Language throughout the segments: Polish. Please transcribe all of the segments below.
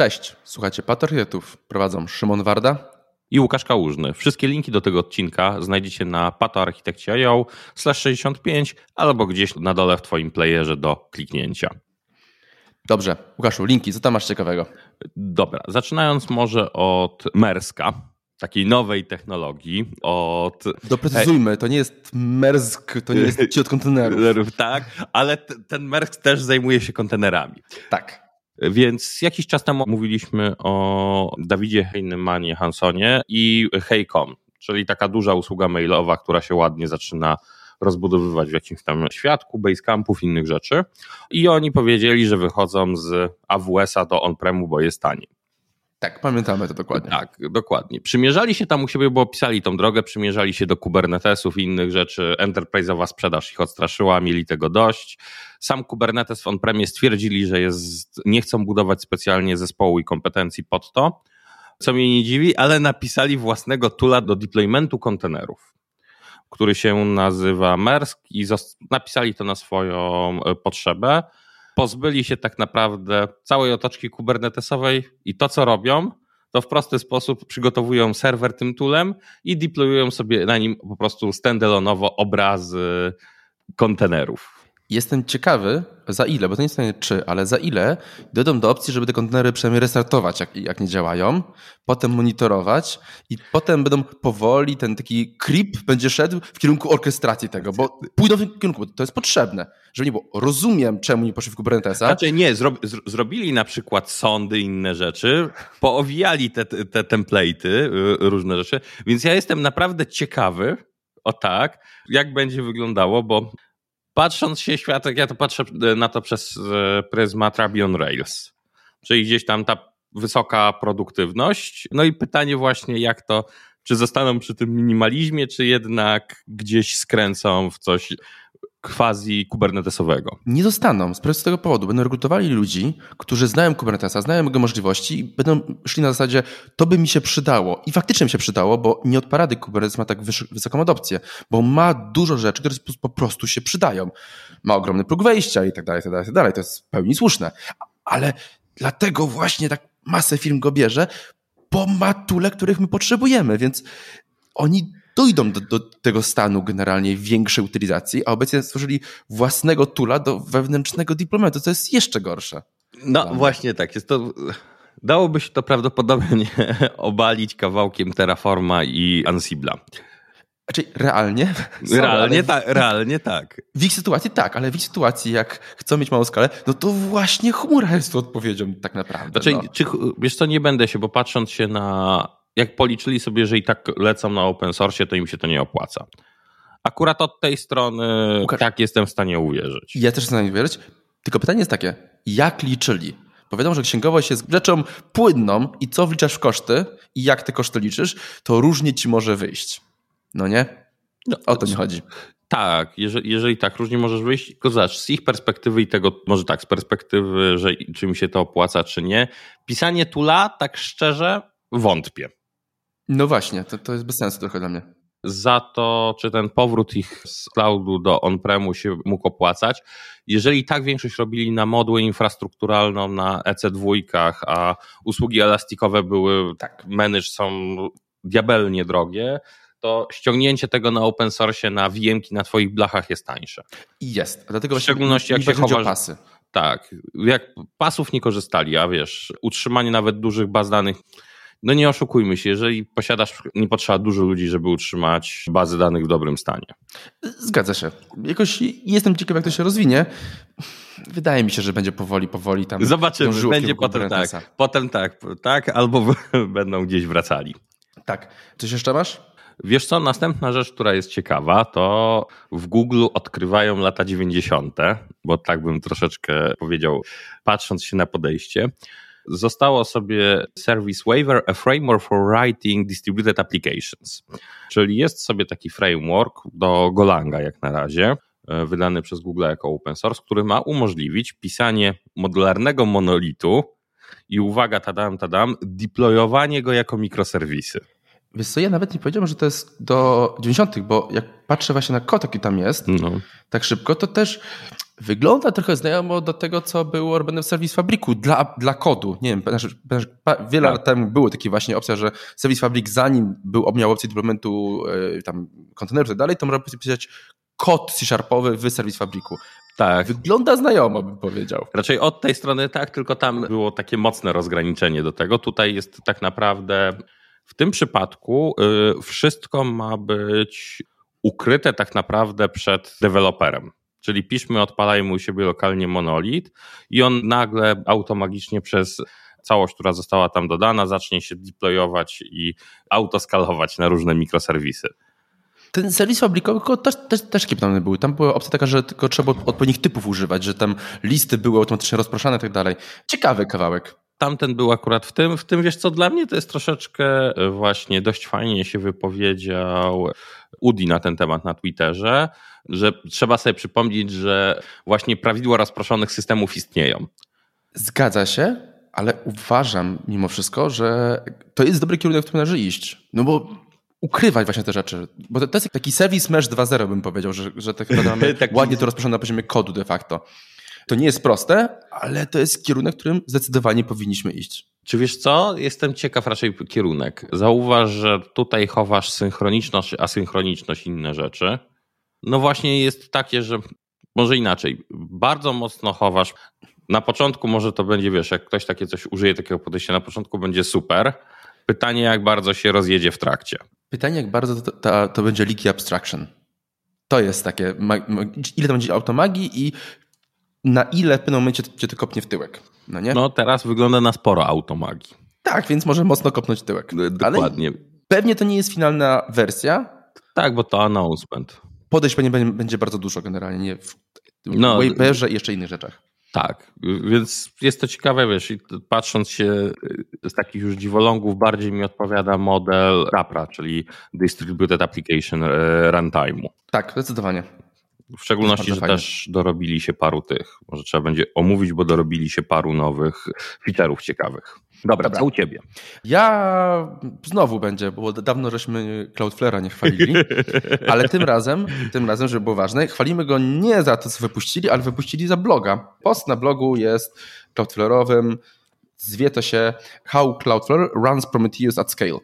Cześć, słuchajcie Patriotów. Prowadzą Szymon Warda i Łukasz Kałużny. Wszystkie linki do tego odcinka znajdziecie na patoarchitekcie.io 65 albo gdzieś na dole w Twoim playerze do kliknięcia. Dobrze, Łukaszu, linki, co tam masz ciekawego? Dobra, zaczynając może od Merska, takiej nowej technologii, od... Doprecyzujmy, to nie jest Mersk, to nie jest ci od kontenerów. Tak, ale ten Mersk też zajmuje się kontenerami. Tak. Więc jakiś czas temu mówiliśmy o Dawidzie Heinemanie Hansonie i Heycom, czyli taka duża usługa mailowa, która się ładnie zaczyna rozbudowywać w jakimś tam świadku, basecampów, innych rzeczy. I oni powiedzieli, że wychodzą z AWS-a do on-premu, bo jest taniej. Tak, pamiętamy to dokładnie. Tak, dokładnie. Przymierzali się tam u siebie, bo opisali tą drogę, przymierzali się do Kubernetesów i innych rzeczy. Enterprise'owa sprzedaż ich odstraszyła, mieli tego dość. Sam Kubernetes w on-premie stwierdzili, że jest, nie chcą budować specjalnie zespołu i kompetencji pod to, co mnie nie dziwi, ale napisali własnego tula do deploymentu kontenerów, który się nazywa Mersk i napisali to na swoją e, potrzebę pozbyli się tak naprawdę całej otoczki kubernetesowej i to, co robią, to w prosty sposób przygotowują serwer tym toolem i deployują sobie na nim po prostu standalone'owo obrazy kontenerów. Jestem ciekawy, za ile, bo to nie jest pytanie czy, ale za ile dojdą do opcji, żeby te kontenery przynajmniej restartować, jak, jak nie działają, potem monitorować i potem będą powoli, ten taki creep będzie szedł w kierunku orkestracji tego, bo pójdą w tym kierunku, to jest potrzebne. Żeby nie było, rozumiem, czemu nie poszli w Kubernetesa. Znaczy nie, zro, zro, zrobili na przykład sądy i inne rzeczy, poowijali te, te template'y, y, różne rzeczy, więc ja jestem naprawdę ciekawy, o tak, jak będzie wyglądało, bo patrząc się świat, ja to patrzę e, na to przez e, pryzmat Ruby on Rails. Czyli gdzieś tam ta wysoka produktywność. No i pytanie właśnie, jak to, czy zostaną przy tym minimalizmie, czy jednak gdzieś skręcą w coś quasi kubernetesowego. Nie zostaną z prostego powodu. Będą rekrutowali ludzi, którzy znają Kubernetesa, znają jego możliwości i będą szli na zasadzie, to by mi się przydało. I faktycznie mi się przydało, bo nie od parady Kubernetes ma tak wysoką adopcję, bo ma dużo rzeczy, które po prostu się przydają. Ma ogromny próg wejścia i tak dalej, i tak dalej, i tak dalej. To jest w pełni słuszne. Ale dlatego właśnie tak masę firm go bierze, bo ma tule, których my potrzebujemy, więc oni dojdą do, do, tego stanu generalnie większej utylizacji, a obecnie stworzyli własnego tula do wewnętrznego dyplometu, co jest jeszcze gorsze. No właśnie tak, jest to... Dałoby się to prawdopodobnie obalić kawałkiem Terraforma i Ansibla. Znaczy, realnie? realnie, tak, realnie tak. W ich sytuacji tak, ale w ich sytuacji, jak chcą mieć małą skalę, no to właśnie chmura jest odpowiedzią tak naprawdę. Znaczy, no. czy, wiesz co, nie będę się, bo patrząc się na jak policzyli sobie, że i tak lecą na open source, to im się to nie opłaca. Akurat od tej strony Łukasz, tak jestem w stanie uwierzyć. Ja też jestem w stanie uwierzyć. Tylko pytanie jest takie, jak liczyli? Powiedzą, że księgowość jest rzeczą płynną i co wliczasz w koszty i jak te koszty liczysz, to różnie ci może wyjść. No nie? No, o to mi chodzi. Tak, jeżeli, jeżeli tak, różnie możesz wyjść, tylko zobacz, z ich perspektywy i tego, może tak, z perspektywy, że czy mi się to opłaca, czy nie, pisanie tula, tak szczerze, wątpię. No właśnie, to, to jest bez sensu trochę dla mnie. Za to, czy ten powrót ich z cloudu do on-premu się mógł opłacać. Jeżeli tak większość robili na modłę infrastrukturalną na EC2, a usługi elastikowe były, tak, manage są diabelnie drogie, to ściągnięcie tego na open source na VM-ki na twoich blachach jest tańsze. Jest. Dlatego w szczególności jak się chowasz... pasy. Tak, jak pasów nie korzystali, a wiesz, utrzymanie nawet dużych baz danych no nie oszukujmy się, jeżeli posiadasz, nie potrzeba dużo ludzi, żeby utrzymać bazy danych w dobrym stanie. Zgadza się. Jakoś jestem ciekaw, jak to się rozwinie. Wydaje mi się, że będzie powoli, powoli tam. Zobaczymy, będzie potem tak. Potem tak, tak, albo będą gdzieś wracali. Tak. Coś jeszcze masz? Wiesz co, następna rzecz, która jest ciekawa, to w Google odkrywają lata 90., bo tak bym troszeczkę powiedział, patrząc się na podejście zostało sobie Service Waiver, a framework for writing distributed applications. Czyli jest sobie taki framework do Golanga jak na razie, e, wydany przez Google jako open source, który ma umożliwić pisanie modularnego monolitu i uwaga, tadam, tadam, deployowanie go jako mikroserwisy. Wiesz co, ja nawet nie powiedziałem, że to jest do 90., bo jak patrzę właśnie na kod, jaki tam jest, no. tak szybko, to też Wygląda trochę znajomo do tego, co było robione w Service Fabriku dla, dla kodu. Nie wiem, znaczy, znaczy, wiele tak. lat temu były takie właśnie opcje, że Service Fabric zanim był, miał opcję deploymentu yy, tam kontenerów i tak dalej, to można pisać kod C-sharpowy w Service Fabriku. Tak. Wygląda znajomo, bym powiedział. Raczej od tej strony tak, tylko tam było takie mocne rozgraniczenie do tego. Tutaj jest tak naprawdę w tym przypadku yy, wszystko ma być ukryte tak naprawdę przed deweloperem. Czyli piszmy, odpalajmy u siebie lokalnie monolit i on nagle automagicznie przez całość, która została tam dodana, zacznie się deployować i autoskalować na różne mikroserwisy. Ten serwis fabrikowy też, też, też kiepnane były. Tam była opcja taka, że tylko trzeba odpowiednich typów używać, że tam listy były automatycznie rozproszone i tak dalej. Ciekawy kawałek. Tamten był akurat w tym. W tym, wiesz co, dla mnie to jest troszeczkę e, właśnie dość fajnie się wypowiedział Udi na ten temat na Twitterze, że trzeba sobie przypomnieć, że właśnie prawidła rozproszonych systemów istnieją. Zgadza się, ale uważam mimo wszystko, że to jest dobry kierunek, w którym należy iść. No bo ukrywać właśnie te rzeczy. Bo to, jest taki serwis Mesh 2.0 bym powiedział, że, że tak mamy tak ładnie to rozproszone na poziomie kodu de facto. To nie jest proste, ale to jest kierunek, którym zdecydowanie powinniśmy iść. Czy wiesz co? Jestem ciekaw raczej kierunek. Zauważ, że tutaj chowasz synchroniczność, asynchroniczność i inne rzeczy. No właśnie jest takie, że może inaczej. Bardzo mocno chowasz. Na początku może to będzie, wiesz, jak ktoś takie coś użyje takiego podejścia, na początku będzie super. Pytanie, jak bardzo się rozjedzie w trakcie. Pytanie, jak bardzo to, to, to będzie leaky abstraction. To jest takie, ile to będzie automagii i na ile w pewnym momencie cię to kopnie w tyłek. No, nie? no teraz wygląda na sporo automagii. Tak, więc może mocno kopnąć tyłek. Dokładnie. Ale pewnie to nie jest finalna wersja. Tak, bo to announcement. Podejść pewnie będzie bardzo dużo generalnie w no, Waperze i jeszcze innych rzeczach. Tak, więc jest to ciekawe, wiesz, patrząc się z takich już dziwolągów, bardziej mi odpowiada model RAPRA, czyli Distributed Application e, Runtime'u. Tak, zdecydowanie. W szczególności, że fajne. też dorobili się paru tych, może trzeba będzie omówić, bo dorobili się paru nowych feature'ów ciekawych. Dobra, Dobra, co u ciebie? Ja znowu będzie, bo dawno żeśmy Cloudflare'a nie chwalili, ale tym razem, tym razem, żeby było ważne, chwalimy go nie za to, co wypuścili, ale wypuścili za bloga. Post na blogu jest Cloudflare'owym, zwie to się How Cloudflare Runs Prometheus at Scale.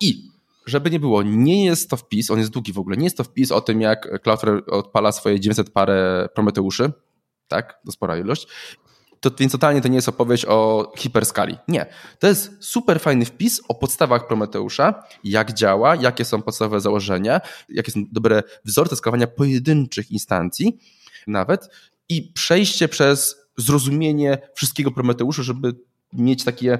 I żeby nie było, nie jest to wpis, on jest długi w ogóle, nie jest to wpis o tym, jak Cloudflare odpala swoje 900 parę Prometeuszy, tak, to spora ilość, to, więc totalnie to nie jest opowieść o hiperskali. Nie. To jest super fajny wpis o podstawach Prometeusza, jak działa, jakie są podstawowe założenia, jakie są dobre wzorce skalowania pojedynczych instancji nawet i przejście przez zrozumienie wszystkiego Prometeusza, żeby mieć takie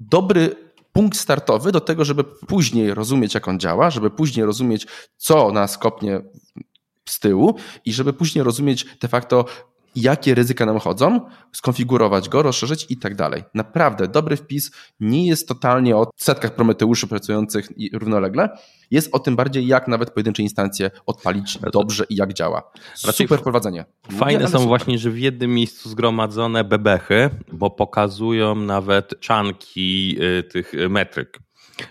dobry punkt startowy do tego, żeby później rozumieć, jak on działa, żeby później rozumieć, co nas kopnie z tyłu i żeby później rozumieć de facto, jakie ryzyka nam chodzą, skonfigurować go, rozszerzyć i tak dalej. Naprawdę dobry wpis nie jest totalnie o setkach prometeuszy pracujących równolegle, jest o tym bardziej, jak nawet pojedyncze instancje odpalić dobrze i jak działa. Super wprowadzenie. Fajne są super. właśnie, że w jednym miejscu zgromadzone bebechy, bo pokazują nawet czanki y, tych metryk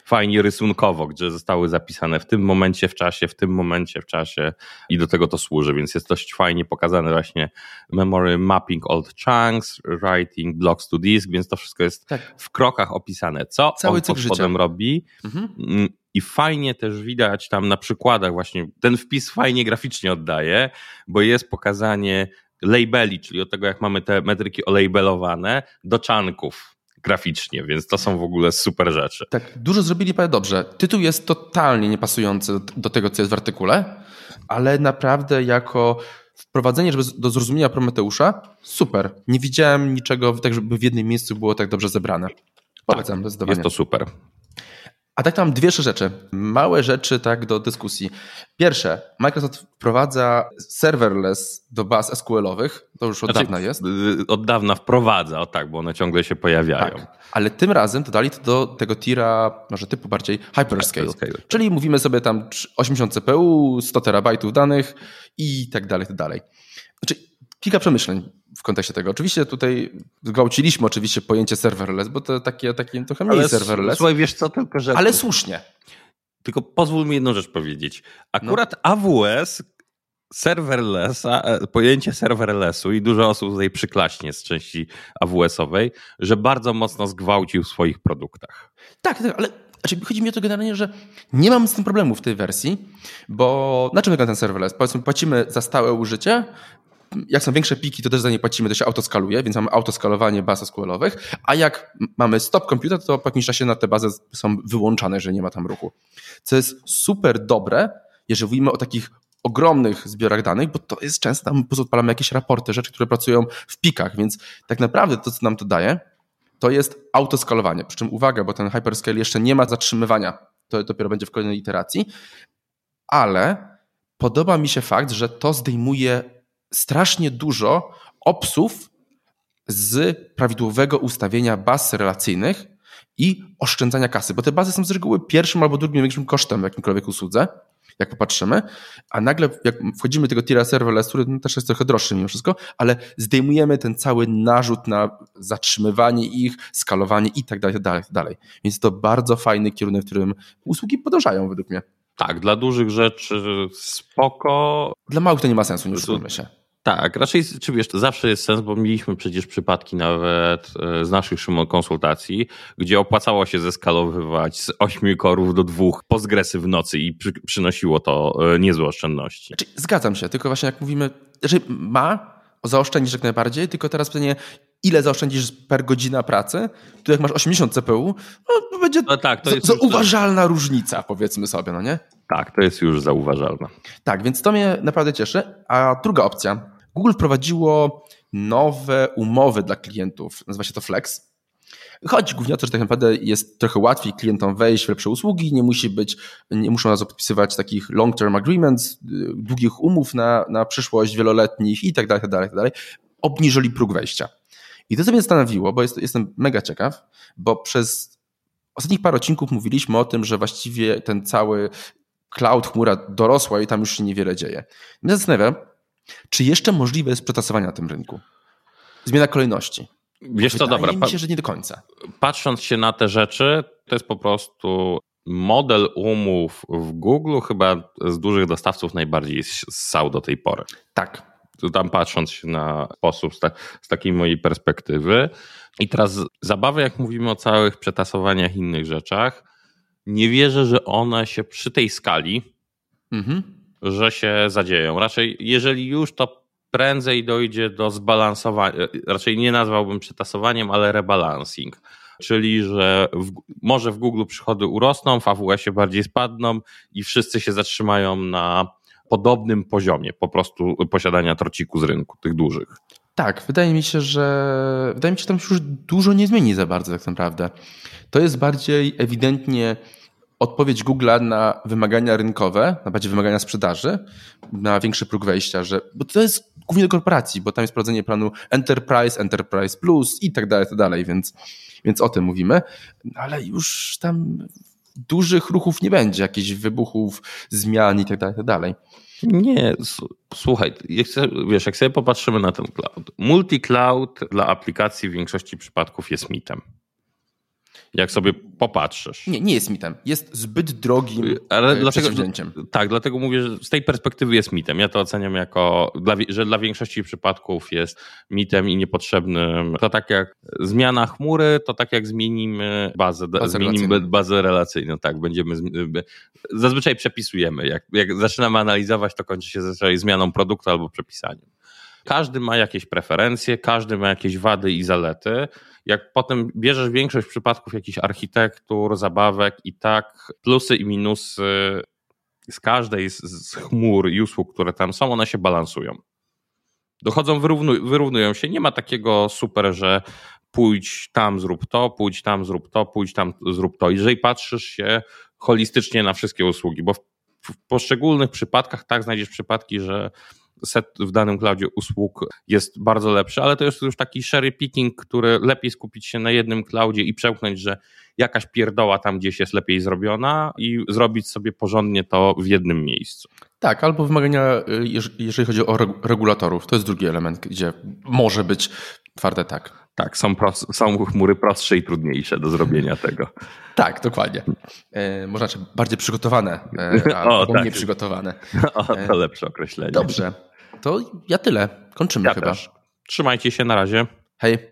fajnie rysunkowo, gdzie zostały zapisane w tym momencie w czasie, w tym momencie w czasie i do tego to służy, więc jest dość fajnie pokazane właśnie memory mapping old chunks, writing blocks to disk, więc to wszystko jest tak. w krokach opisane, co Cały on pod spodem robi mhm. Mm, i fajnie też widać tam na przykładach właśnie, ten wpis fajnie graficznie oddaje, bo jest pokazanie labeli, czyli od tego jak mamy te metryki olabelowane do czanków graficznie, więc to są w ogóle super rzeczy. Tak, dużo zrobili bardzo dobrze. Tytuł jest totalnie niepasujący do tego, co jest w artykule, ale naprawdę jako wprowadzenie żeby do zrozumienia Prometeusza, super. Nie widziałem niczego tak, żeby w jednym miejscu było tak dobrze zebrane. Polecam, tak, zdecydowanie. Jest to super. A tak tam dwie rzeczy, małe rzeczy tak do dyskusji. Pierwsze, Microsoft wprowadza serverless do baz SQL-owych, to już od znaczy, dawna jest. Y, od dawna wprowadza, o tak, bo one ciągle się pojawiają. Tak, ale tym razem dodali to do tego tira, może typu bardziej hyperscale. hyperscale. Czyli mówimy sobie tam 80 CPU, 100 terabajtów danych i tak dalej, tak dalej. Znaczy, kilka przemyśleń w kontekście tego. Oczywiście tutaj zgwałciliśmy oczywiście pojęcie serverless, bo to takie, takie trochę mniej ale serverless. Słuchaj, wiesz co, tylko że... Ale słusznie. Tylko pozwól mi jedną rzecz powiedzieć. Akurat no. AWS serverless, e, pojęcie serverlessu i dużo osób tutaj przyklaśnie z części AWS-owej, że bardzo mocno zgwałcił w swoich produktach. Tak, tak ale znaczy, chodzi mi o to generalnie, że nie mam z tym problemu w tej wersji, bo na czym wygląda ten serverless? Powiedzmy, płacimy za stałe użycie, jak są większe piki, to też za nie płacimy, to się autoskaluje, więc mamy autoskalowanie baz SQL-owych, a jak mamy stop computer, to po jakimś czasie na te bazy są wyłączane, że nie ma tam ruchu. Co jest super dobre, jeżeli mówimy o takich ogromnych zbiorach danych, bo to jest często, tam po prostu odpalamy jakieś raporty, rzeczy, które pracują w pikach, więc tak naprawdę to, co nam to daje, to jest autoskalowanie. Przy czym uwaga, bo ten hyperscale jeszcze nie ma zatrzymywania, to dopiero będzie w kolejnej iteracji, ale podoba mi się fakt, że to zdejmuje strasznie dużo obsów z prawidłowego ustawienia baz relacyjnych i oszczędzania kasy, bo te bazy są z reguły pierwszym albo drugim największym kosztem w jakimkolwiek usłudze jak popatrzymy, a nagle jak wchodzimy do tego tiera serverless, który no, też jest trochę droższy mimo wszystko, ale zdejmujemy ten cały narzut na zatrzymywanie ich, skalowanie i tak dalej, tak dalej. Więc to bardzo fajny kierunek, w którym usługi podążają według mnie. Tak, dla dużych rzeczy spoko. Dla małych to nie ma sensu, nie oszukujmy się. Tak, raczej, czy wiesz, zawsze jest sens, bo mieliśmy przecież przypadki nawet e, z naszych Szymon konsultacji, gdzie opłacało się zeskalowywać z 8 korów do dwóch postgresy w nocy i przy, przynosiło to e, niezłe oszczędności. Znaczy, zgadzam się, tylko właśnie jak mówimy, że ma, zaoszczędzisz jak najbardziej, tylko teraz pytanie, ile zaoszczędzisz per godzina pracy, tu jak masz 80 CPU, no, będzie no tak, to jest zauważalna różnica, powiedzmy sobie, no nie? Tak, to jest już zauważalne. Tak, więc to mnie naprawdę cieszy. A druga opcja. Google wprowadziło nowe umowy dla klientów. Nazywa się to Flex. Chodzi głównie o to, że tak naprawdę jest trochę łatwiej klientom wejść w lepsze usługi, nie musi być, nie muszą nas podpisywać takich long-term agreements, długich umów na, na przyszłość, wieloletnich i tak dalej, tak dalej, tak dalej. Obniżyli próg wejścia. I to co mnie zastanowiło, bo jest, jestem mega ciekaw, bo przez ostatnich parę odcinków mówiliśmy o tym, że właściwie ten cały cloud, chmura dorosła i tam już się niewiele dzieje. Mnie zastanawia, czy jeszcze możliwe jest przetasowanie na tym rynku? Zmiana kolejności. Wiesz co, dobra. mi się, że nie do końca. Patrząc się na te rzeczy, to jest po prostu model umów w Google chyba z dużych dostawców najbardziej ssał do tej pory. Tak. Tam patrząc się na sposób z, ta, z takiej mojej perspektywy. I teraz zabawy, jak mówimy o całych przetasowaniach i innych rzeczach, nie wierzę, że one się przy tej skali, mhm. Że się zadzieją. Raczej, jeżeli już, to prędzej dojdzie do zbalansowania. Raczej nie nazwałbym przetasowaniem, ale rebalancing. Czyli, że w, może w Google przychody urosną, w AWS-ie bardziej spadną i wszyscy się zatrzymają na podobnym poziomie po prostu posiadania trociku z rynku, tych dużych. Tak, wydaje mi się, że wydaje mi się, że tam się już dużo nie zmieni za bardzo tak naprawdę. To jest bardziej ewidentnie odpowiedź Google'a na wymagania rynkowe, na bardziej wymagania sprzedaży, na większy próg wejścia, że, bo to jest głównie do korporacji, bo tam jest prowadzenie planu Enterprise, Enterprise Plus i tak dalej, tak dalej, więc, więc o tym mówimy, ale już tam dużych ruchów nie będzie, jakichś wybuchów, zmian i tak dalej, tak dalej. Nie, słuchaj, jak wiesz, jak sobie popatrzymy na ten cloud, multi-cloud dla aplikacji w większości przypadków jest mitem jak sobie popatrzysz. Nie, nie jest mitem. Jest zbyt drogim Ale e, dlatego, Tak, dlatego mówię, że z tej perspektywy jest mitem. Ja to oceniam jako, że dla większości przypadków jest mitem i niepotrzebnym. To tak jak zmiana chmury, to tak jak zmienimy bazę, bazę zmienimy relacyjną. bazę relacyjną. Tak, będziemy, zazwyczaj przepisujemy. Jak, jak zaczynamy analizować, to kończy się zazwyczaj zmianą produktu albo przepisaniem. Każdy ma jakieś preferencje, każdy ma jakieś wady i zalety jak potem bierzesz większość przypadków jakichś architektur, zabawek i tak plusy i minusy z każdej z, chmur i usług, które tam są, one się balansują. Dochodzą, wyrównuj, wyrównują się. Nie ma takiego super, że pójdź tam, zrób to, pójdź tam, zrób to, pójdź tam, zrób to. Jeżeli patrzysz się holistycznie na wszystkie usługi, bo w, w poszczególnych przypadkach tak znajdziesz przypadki, że set w danym cloudzie usług jest bardzo lepszy, ale to jest już taki cherry picking, który lepiej skupić się na jednym cloudzie i przełknąć, że jakaś pierdoła tam gdzieś jest lepiej zrobiona i zrobić sobie porządnie to w jednym miejscu. Tak, albo wymagania, y, jeżeli chodzi o regulatorów, to jest drugi element, gdzie może być twarde tak. Tak, są, pros- są chmury prostsze i trudniejsze do zrobienia tego. tak, dokładnie. E, można znaczy bardziej przygotowane, e, albo o, tak. nieprzygotowane. O, to e, lepsze określenie. Dobrze. To ja tyle. Kończymy ja chyba. Też. Trzymajcie się, na razie. Hej.